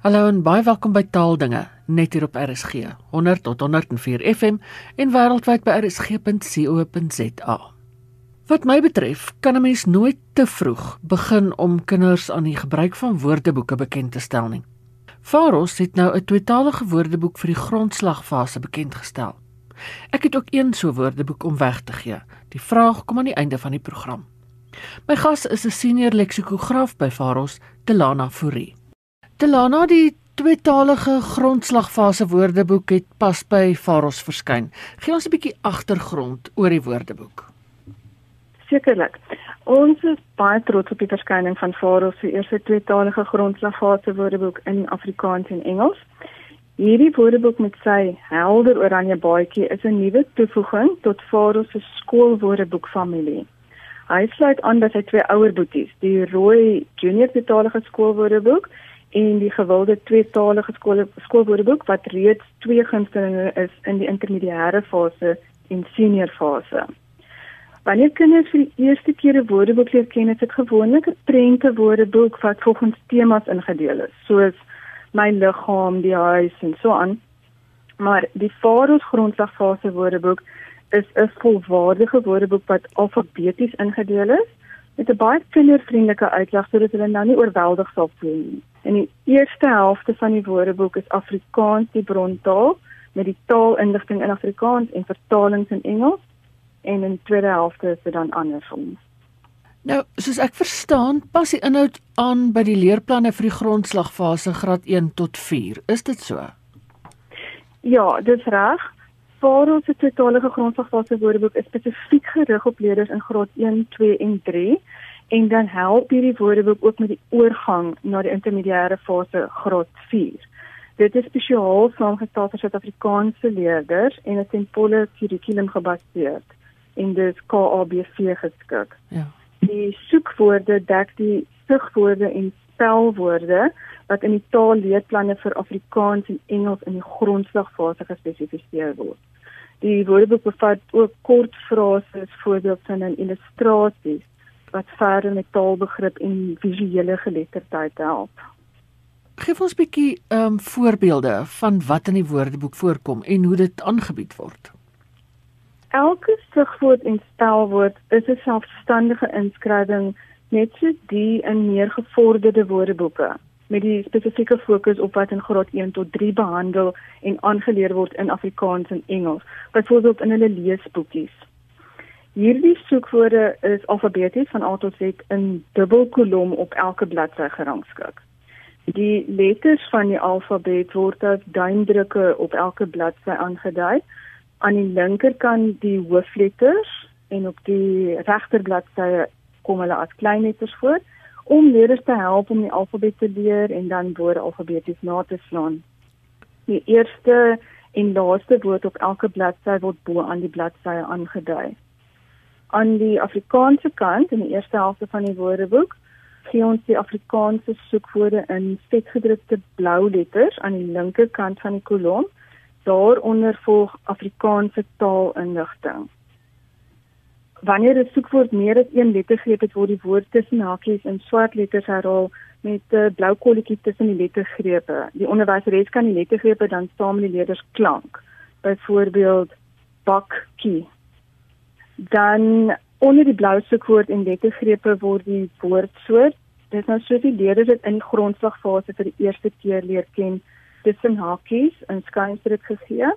Hallo en baie welkom by Taaldinge net hier op RSG 100 tot 104 FM en wêreldwyd by rsg.co.za. Wat my betref, kan 'n mens nooit te vroeg begin om kinders aan die gebruik van woordeboeke bekend te stel nie. Faros het nou 'n tweetalige woordeboek vir die grondslagfase bekend gestel. Ek het ook een so woordeboek om weg te gee. Die vraag kom aan die einde van die program. My gas is 'n senior leksikograaf by Faros, Delana Fourie. Delana die tweetalige grondslagfase woordeboek het pas by Faros verskyn. Gee ons 'n bietjie agtergrond oor die woordeboek. Sekerlik. Ons is baie trots op die verskyning van Faros se eerste tweetalige grondslagfase woordeboek in Afrikaans en Engels. Hierdie woordeboek met sy helder oranje baadjie is 'n nuwe toevoeging tot Faros se skoolwoordeboekfamilie. Hy sluit aan by sy twee ouer boeties, die rooi junior tweetalige skoolwoordeboek en die gewilde tweetalige skool skoolwoordeboek wat reeds twee gunstelinge is in die intermediêre fase en senior fase. Wanneer kinders vir die eerste keer 'n woordeboek leer ken, is dit gewoonlik 'n prente woordeboek wat volgens temas ingedeel is, soos my liggaam, die huis en so aan. Maar die Faros grondslagfase woordeboek is 'n volwaardige woordeboek wat alfabeties ingedeel is met 'n baie kindervriendelike uitleg sodat hulle nou nie oorweldig sal voel nie. In die eerste helfte van die woordeboek is Afrikaans die brontaal met die taalinligting in Afrikaans en vertalings in Engels en in die tweede helfte is dit dan andersom. Nou, soos ek verstaan, pas die inhoud aan by die leerplanne vir die grondslagfase graad 1 tot 4. Is dit so? Ja, dis reg. Vir ons totale grondslagfase woordeboek is spesifiek gerig op leerders in graad 1, 2 en 3 en dan help hierdie woordeboek ook met die oorgang na die intermediêre fase graad 4. Dit is spesiaal saamgestel vir Suid-Afrikaanse leerders en is in volle kurrikulum gebaseer en dit KABC geskik. Ja. Die soekwoorde dek die sigwoorde en spelwoorde wat in die taalleerplanne vir Afrikaans en Engels in die grondslagfase gespesifiseer word. Die woordeboek bevat ook kort frases, voorbeeldsinne en illustrasies wat verder met taalbegrip en visuele geletterdheid help. Geef ons 'n bietjie ehm um, voorbeelde van wat in die woordeboek voorkom en hoe dit aangebied word. Elke sigwoord en spelwoord is 'n selfstandige inskrywing net so die in meer gevorderde woordeboeke met die spesifieke fokus op wat in graad 1 tot 3 behandel en aangeleer word in Afrikaans en Engels, byvoorbeeld in hulle leesboekies. Hierdie soekwoorde is alfabeties van A tot Z in dubbelkolom op elke bladsy gerangskik. Die letters van die alfabet word as duimdrukke op elke bladsy aangedui. Aan die linkerkant die hoofletters en op die regter bladsy kom hulle as kleinletters voor om leerders te help om die alfabet te leer en dan woorde alfabeties na te slaan. Die eerste en laaste woord op elke bladsy word bo aan die bladsy aangedui aan die Afrikaanse kant in die eerste helfte van die woordeboek gee ons die Afrikaanse soekwoorde in vetgedrukte blou letters aan die linkerkant van die kolom. Daaronder volg Afrikaanse taalinligting. Wanneer 'n soekwoord meer as een lettergreep het, word die woord tussen hakies in swart letters herhaal met 'n blou kolletjie tussen die lettergrepe. Die onderwyseres kan die lettergrepe dan saam met die leerders klank. Byvoorbeeld bakkie dan onder die blou soekwoord en lettergrepe word die woordsoort dit nou so die leerders dit in die grondslagfase vir die eerste keer leer ken. Tussen hakies en skynstreep gegee.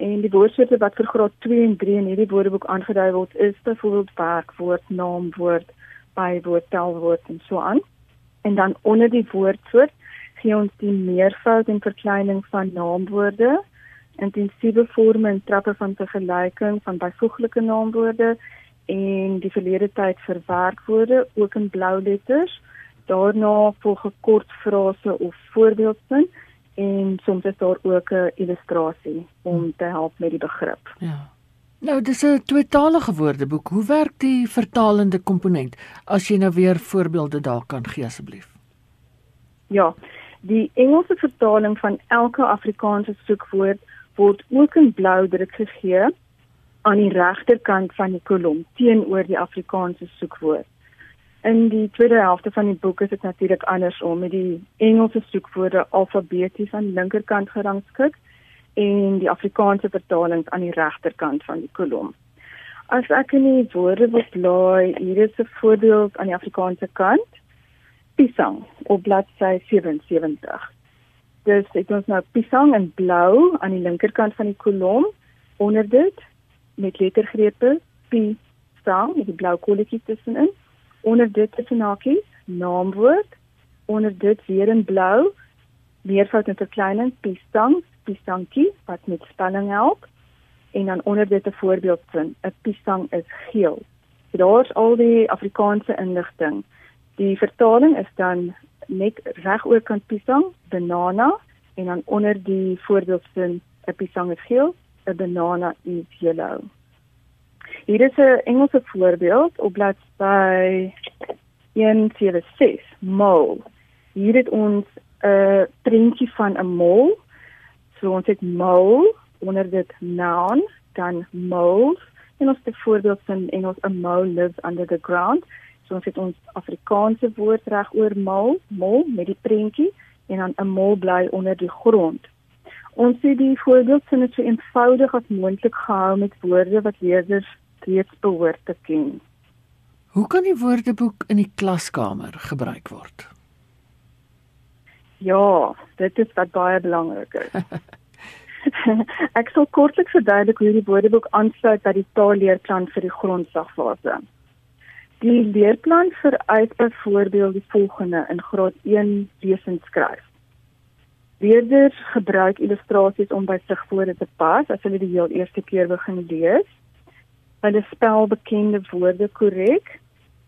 En die woordsoorte wat vir graad 2 en 3 in hierdie woordeboek aangedui word is byvoorbeeld werkwoord, naamwoord, bywoord, telwoord en so aan. En dan onder die woordsoort gee ons die meervoud en verkleining van naamwoorde intensiewe vorme en trappe van vergelyking van byvoeglike naamwoorde en die verlede tyd vir werkwoorde ook in blou letters. Daarna volg 'n kort frase of voorbeeldsin en soms is daar ook 'n illustrasie om te help met die begrip. Ja. Nou, dis 'n tweetalige woordeboek. Hoe werk die vertalende komponent? As jy nou weer voorbeelde daar kan gee asseblief. Ja. Die Engelse vertaling van elke Afrikaanse soekwoord word ook in blou druk gegee aan die regterkant van die kolom teenoor die Afrikaanse soekwoord. In die tweede helfte van die boek is dit natuurlik andersom met die Engelse soekwoorde alfabeties aan die linkerkant gerangskik en die Afrikaanse vertalings aan die regterkant van die kolom. As ek in die woorde wil blaai, hier is 'n voorbeeld aan die Afrikaanse kant. Pisang op bladsy 77. Dis ek ons nou pisang in blou aan die linkerkant van die kolom onder dit met lettergrepe P staan met die blou kolletjies tussenin. Onder dit is 'n hakie, naamwoord. Onder dit weer in blou meervoud en verkleining pisang pisangkie wat met spelling help en dan onder dit 'n voorbeeldsin 'n pisang is geel. So daar's al die Afrikaanse inligting. Die vertaling is dan net reg oor kan pisang, banana en dan onder die voorbeeldsin 'n pisang is geel, 'n banana is yellow. Hier is 'n Engelse voorbeeld op bladsy 176, mole. Hier het ons 'n prentjie van 'n mol So ons het mole onder dit noun, dan moles en ons het voorbeeld van Engels a mole lives under the ground. So ons het ons Afrikaanse woord reg oor mole, mol met die prentjie en dan 'n mol bly onder die grond. Ons het die voorbeeld van dit so eenvoudig as moontlik gehou met woorde wat leerders reeds behoort te ken. Hoe kan die woordeboek in die klaskamer gebruik word? Ja, dit is wat baie belangrik is. ek sal kortliks verduidelik hoe die woordeboek aansluit by die taalleerplan vir die grondslagfase. Die leerplan vereis byvoorbeeld die volgende in graad 1 lees en skryf. Leerders gebruik illustrasies om by sigwoorde te pas as hulle die heel eerste keer begin lees. Hulle spel bekende woorde korrek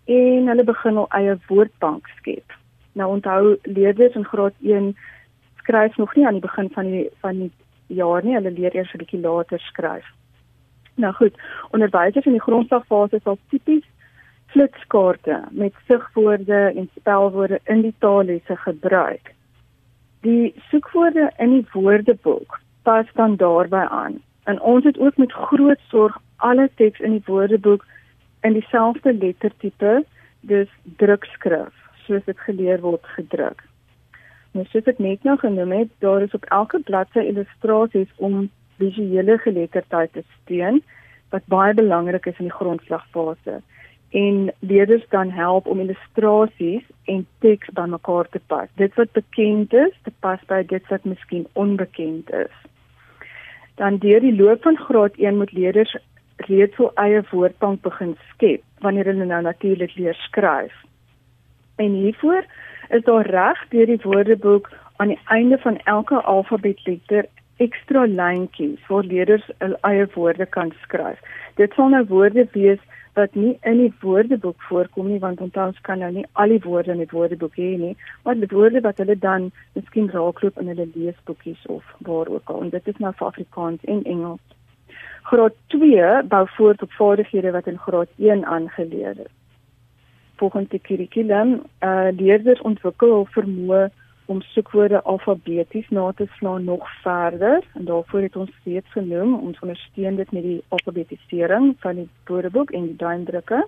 en hulle begin hul eie woordbank skep. Nou onthou leerders in graad 1 skryf nog nie aan die begin van die van die jaar nie, hulle leer eers 'n bietjie later skryf. Nou goed, onderwysers in die grondslagfase sal tipies flitskaarte met sigwoorde en spelwoorde in die taallesse gebruik. Die soekwoorde in die woordeboek pas dan daarbey aan. En ons het ook met groot sorg alle teks in die woordeboek in dieselfde lettertipe, dus drukskrif soos dit geleer word gedruk. Nou soos ek net nou genoem het, daar is op elke bladsy illustrasies om visuele geletterdheid te steun wat baie belangrik is in die grondslagfase en leerders dan help om illustrasies en teks bymekaar te pas. Dit wat bekend is, te pas by dit wat miskien onbekend is. Dan deur die loop van graad 1 moet leerders reeds hul eie woordbank begin skep wanneer hulle nou natuurlik leer skryf. En hiervoor is daar reg deur die woordeboek aan die einde van elke alfabetletter ekstra lyntjies waar leerders hul eie woorde kan skryf. Dit sal nou woorde wees wat nie in die woordeboek voorkom nie want ons kan nou nie al die woorde in die woordeboek hê nie, maar die woorde wat hulle dan miskien raakloop in hulle leesboekies of waar ook al. En dit is nou vir Afrikaans en Engels. Graad 2 bou voort op vaardighede wat in graad 1 aangeleer is volgens die kurrikulum uh leerders ontwikkel hul vermoë om soekwoorde alfabeties na te slaan nog verder en daarvoor het ons steeds genoem ons ondersteun dit met die alfabetisering van die woordeboek en die duimdrukke.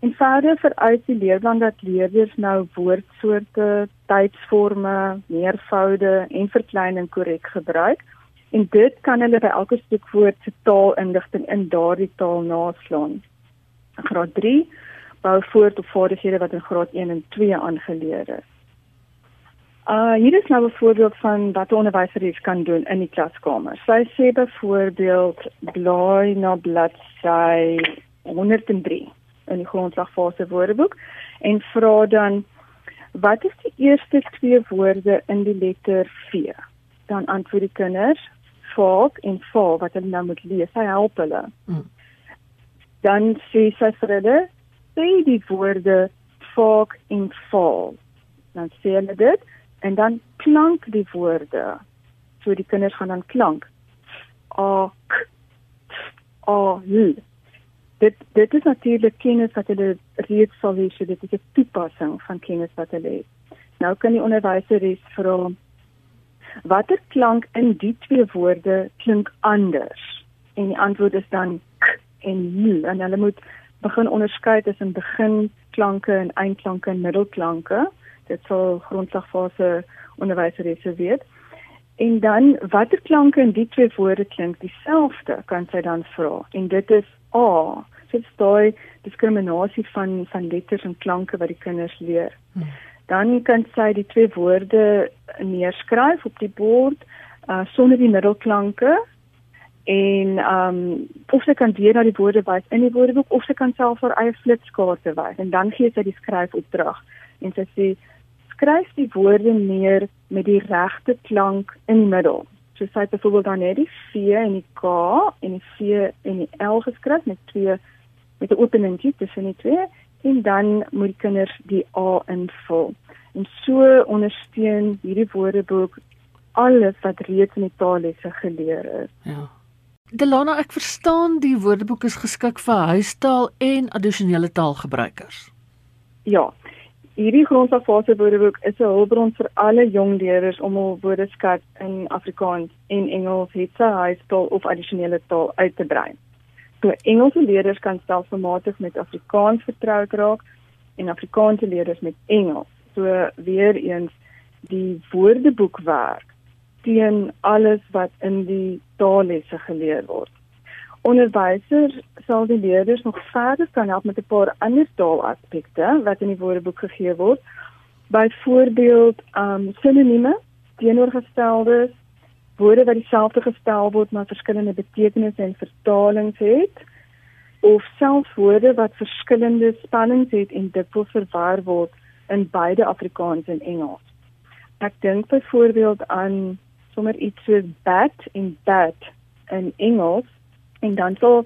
En verder vereis die leerplan dat leerders nou woordsoorte, tydsforme, meervoude en verkleining korrek gebruik en dit kan hulle by elke soekwoord se taalindigting in daardie taal naslaan. Graad 3 bou voort op vaardighede wat in graad 1 en 2 aangeleer is. Uh hier is nou 'n voorbeeld van wat 'n onderwyser kan doen in die klaskamer. Sy sê byvoorbeeld blaai na bladsy 103 in die grondslagfase woordeboek en vra dan wat is die eerste twee woorde in die letter V? Dan antwoord die kinders volk en vol wat hulle nou moet lees. Sy help hulle. Hmm. Dan sê sy vir hulle sê die woorde vaak en val. Dan sê hulle dit en dan klank die woorde. So die kinders gaan dan klank. A k a l. Dit dit is natuurlik kennis wat hulle reeds sal hê, so dit is 'n toepassing van kennis wat hulle het. Nou kan die onderwyser res vra watter klank in die twee woorde klink anders? En die antwoord is dan k en l en hulle moet begin onderskei tussen begin klanke en eindklanke en middelklanke. Dit sal grondslagfase onderwyseresse weet. En dan watter klanke in die twee woorde klink dieselfde, kan sy dan vra. En dit is A. Dit is daai diskriminasie van van letters en klanke wat die kinders leer. Hmm. Dan kan sy die twee woorde neerskryf op die bord uh sonder die middelklanke en ehm um, of sy kan weer na die woorde wys in die woordeboek of sy kan self haar eie flitskaarte wys en dan gee sy die skryfopdrag en sy sê skryf die woorde neer met die regte klank in die middel. So sy het byvoorbeeld dan net die V en die K en die V en die L geskryf met twee met 'n openingkie tussen die twee en dan moet die kinders die A invul. En so ondersteun hierdie woordeboek alles wat reeds in die taallesse geleer is. Ja. Delana, ek verstaan die woordeboek is geskik vir huistaal en addisionele taalgebruikers. Ja. Hierdie grondslagfase woordeboek is 'n hulpbron vir alle jong leerders om hul woordeskat in Afrikaans en Engels het sy huistaal of addisionele taal uit te brei. So Engelse leerders kan stelselmatig met Afrikaans vertroud raak en Afrikaanse leerders met Engels. So weer eens die woordeboek werk teen alles wat in die taallesse geleer word. Onderwysers sal die leerders nog verder kan help met 'n paar ander taalaspekte wat in die woordeboek gegee word. Byvoorbeeld, um sinonieme, teenoorgesteldes, woorde wat dieselfde gestel word maar verskillende betekenisse en vertalings het of selfs woorde wat verskillende spellings het en dikwels verwar word in beide Afrikaans en Engels. Ek dink byvoorbeeld aan sommer iets soos bat en bat in Engels en dan sal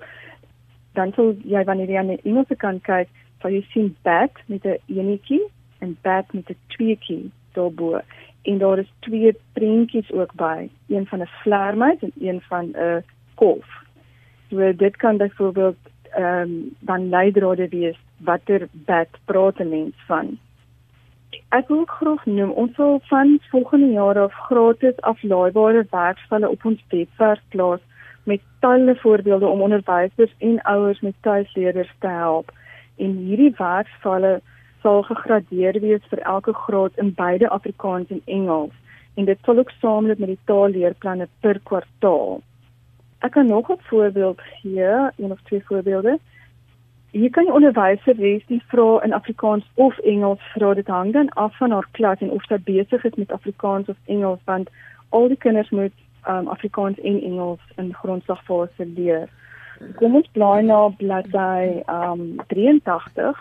dan sal jy wanneer jy aan die Engelse kant kyk, sal jy sien bat met 'n enetjie en bat met 'n tweetjie daarbo. En daar is twee prentjies ook by, een van 'n vleermuis en een van 'n kolf. So dit kan byvoorbeeld ehm um, dan leidrade wees watter bat praat 'n mens van ek wil graag noem ons sal van volgende jaar af gratis aflaaibare werksvalle op ons webwerf plaas met talle voorbeelde om onderwysers en ouers met tuisleerders te help. En hierdie werksvalle sal gegradeer wees vir elke graad in beide Afrikaans en Engels en dit sal ook saamloop met die taalleerplanne per kwartaal. Ek kan nog 'n voorbeeld gee, een of twee voorbeelde. Hier kan die onderwyser wees die vra in Afrikaans of Engels vra dit hang dan af van haar klas en of sy besig is met Afrikaans of Engels want al die kinders moet um, Afrikaans en Engels in grondslagfase leer. Kom ons blaai na bladsy um 83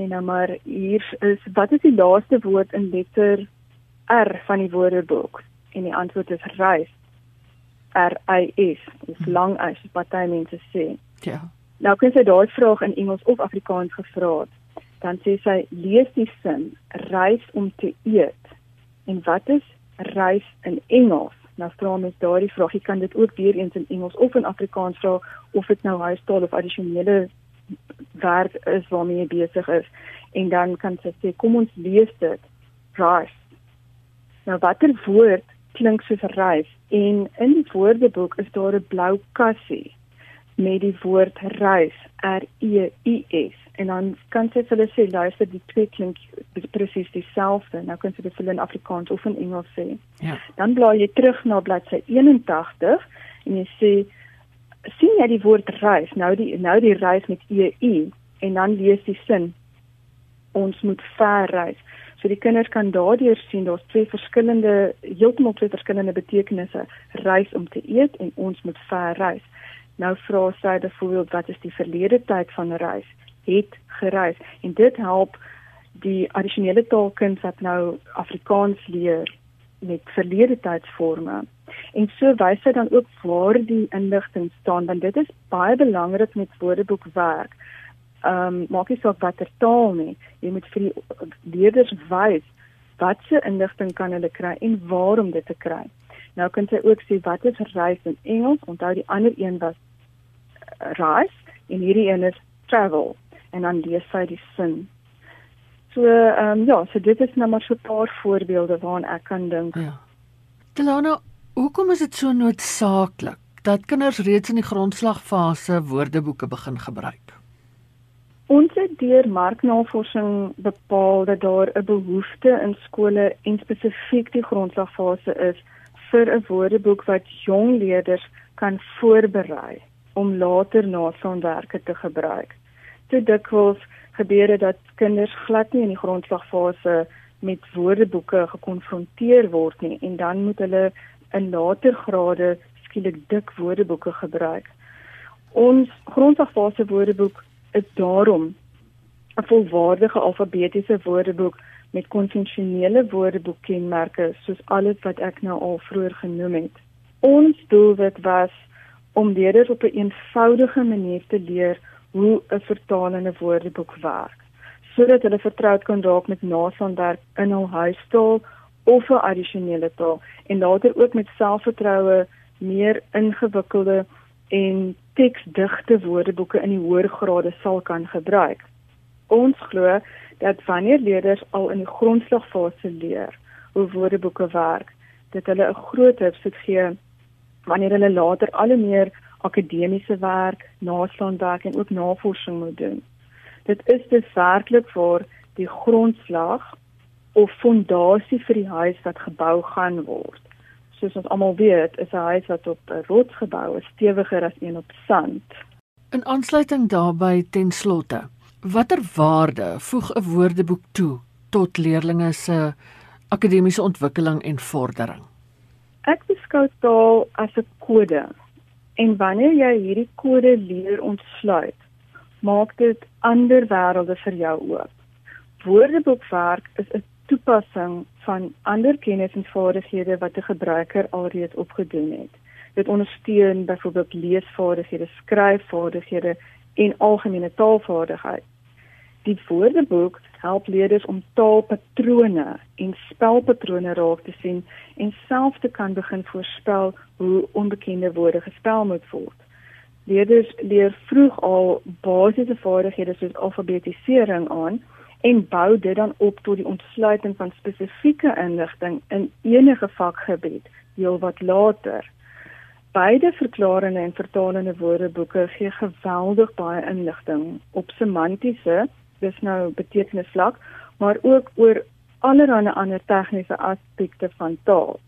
en nou maar hier is wat is die laaste woord in letter R van die woordeboek en die antwoord is reis. R I S. Dis lang as wat baie mense sê. Ja. Nou kan sy daai vraag in Engels of Afrikaans gevra het. Dan sê sy lees die sin reis om te eet. En wat is reis in Engels? Nou vra mens daardie vraag, jy kan dit ook weer eens in Engels of in Afrikaans vra of dit nou huistaal of addisionele werk is waarmee jy besig is. En dan kan sy sê kom ons lees dit. Reis. Nou watter woord klink soos reis? En in die woordeboek is daar 'n blou kassie met die woord reis R E I S en dan kan jy vir hulle sê luister die twee klink presies dieselfde. Nou kan jy dit vir hulle in Afrikaans of in Engels sê. Ja. Dan blaai jy terug na bladsy 81 en jy sê sien jy die woord reis? Nou die nou die reis met E I en dan lees die sin ons moet ver reis. So die kinders kan daardeur sien daar's twee verskillende heeltemal twee verskillende betekenisse reis om te eet en ons moet ver reis. Nou vra sy byvoorbeeld wat is die verlede tyd van reis? Het gereis en dit help die addisionele taalkind wat nou Afrikaans leer met verlede tydsforme. En so wys sy dan ook waar die inligting staan want dit is baie belangrik met woordeboekwerk. Ehm um, maak nie saak watter taal nie, jy moet vir die leerders wys watse inligting kan hulle kry en waarom dit te kry. Nou kan sy ook sê wat is reis in Engels? Onthou die ander een was reis en hierdie een is travel en dan lees sy die sin. So ehm um, ja, so dit is nou maar so 'n paar voorbeelde waaraan ek kan dink. Ja. Delano, hoekom is dit so noodsaaklik dat kinders reeds in die grondslagfase woordeboeke begin gebruik? Ons het deur marknavorsing bepaal dat daar 'n behoefte in skole en spesifiek die grondslagfase is vir 'n woordeboek wat jong leerders kan voorberei om later nasaanwerke te gebruik. Te dikwels gebeur dit dat kinders glad nie in die grondslagfase met woordeboeke gekonfronteer word nie en dan moet hulle in later grade skielik dik woordeboeke gebruik. Ons grondslagfase woordeboek is daarom 'n volwaardige alfabetiese woordeboek met konvensionele woordeboekkenmerke soos alles wat ek nou al vroeër genoem het. Ons doelwit was om leerders op 'n een eenvoudige manier te leer hoe 'n vertalende woordeboek werk sodat hulle vertroud kan raak met nasaanwerk in hul huistaal of 'n addisionele taal en later ook met selfvertroue meer ingewikkelde en teksdigte woordeboeke in die hoër grade sal kan gebruik. Ons glo dat wanneer leerders al in die grondslagfase leer hoe woordeboeke werk, dit hulle 'n groot hulp gee wanneer hulle later al meer akademiese werk, naslaanwerk en ook navorsing moet doen. Dit is dus werklik vir die grondslag of fondasie vir die huis wat gebou gaan word. Soos ons almal weet, is 'n huis wat op 'n rots gebou is stewiger as een op sand. In aansluiting daarbey ten slotte, watter waarde voeg 'n woordeboek toe tot leerders se akademiese ontwikkeling en vordering? Ek beskou taal as 'n kode. En wanneer jy hierdie kode leer ontsluit, maak dit ander wêrelde vir jou oop. Woordeboekwerk is 'n toepassing van ander kennis en vaardighede wat 'n gebruiker alreeds opgedoen het. Dit ondersteun byvoorbeeld leesvaardighede, skryfvaardighede en algemene taalvaardigheid. Die woordeboek help leerders om taalpatrone en spelpatrone raak te sien en self te kan begin voorspel hoe onbekende woorde gespel moet word. Leerders leer vroeg al basiese vaardighede soos alfabetisering aan en bou dit dan op tot die ontsluiting van spesifieke inligting in enige vakgebied heelwat later. Beide verklarende en vertalende woordeboeke gee geweldig baie inligting op semantiese dis nou betekenisvlak, maar ook oor allerlei ander tegniese aspekte van taal.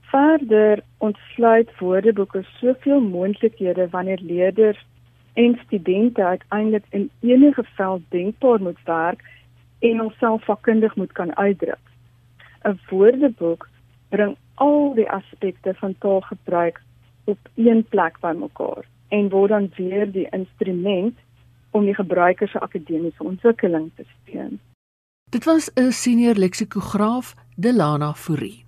Verder ontsluit woordeboeke soveel moontlikhede wanneer leerders en studente uiteindelik in enige veld denkbaar moet werk en homself vakkundig moet kan uitdruk. 'n Woordeboek bring al die aspekte van taalgebruik op een plek bymekaar en word dan weer die instrument om die gebruiker se akademiese ontwikkeling te steun. Dit was 'n senior leksikograaf, Delana Fourie.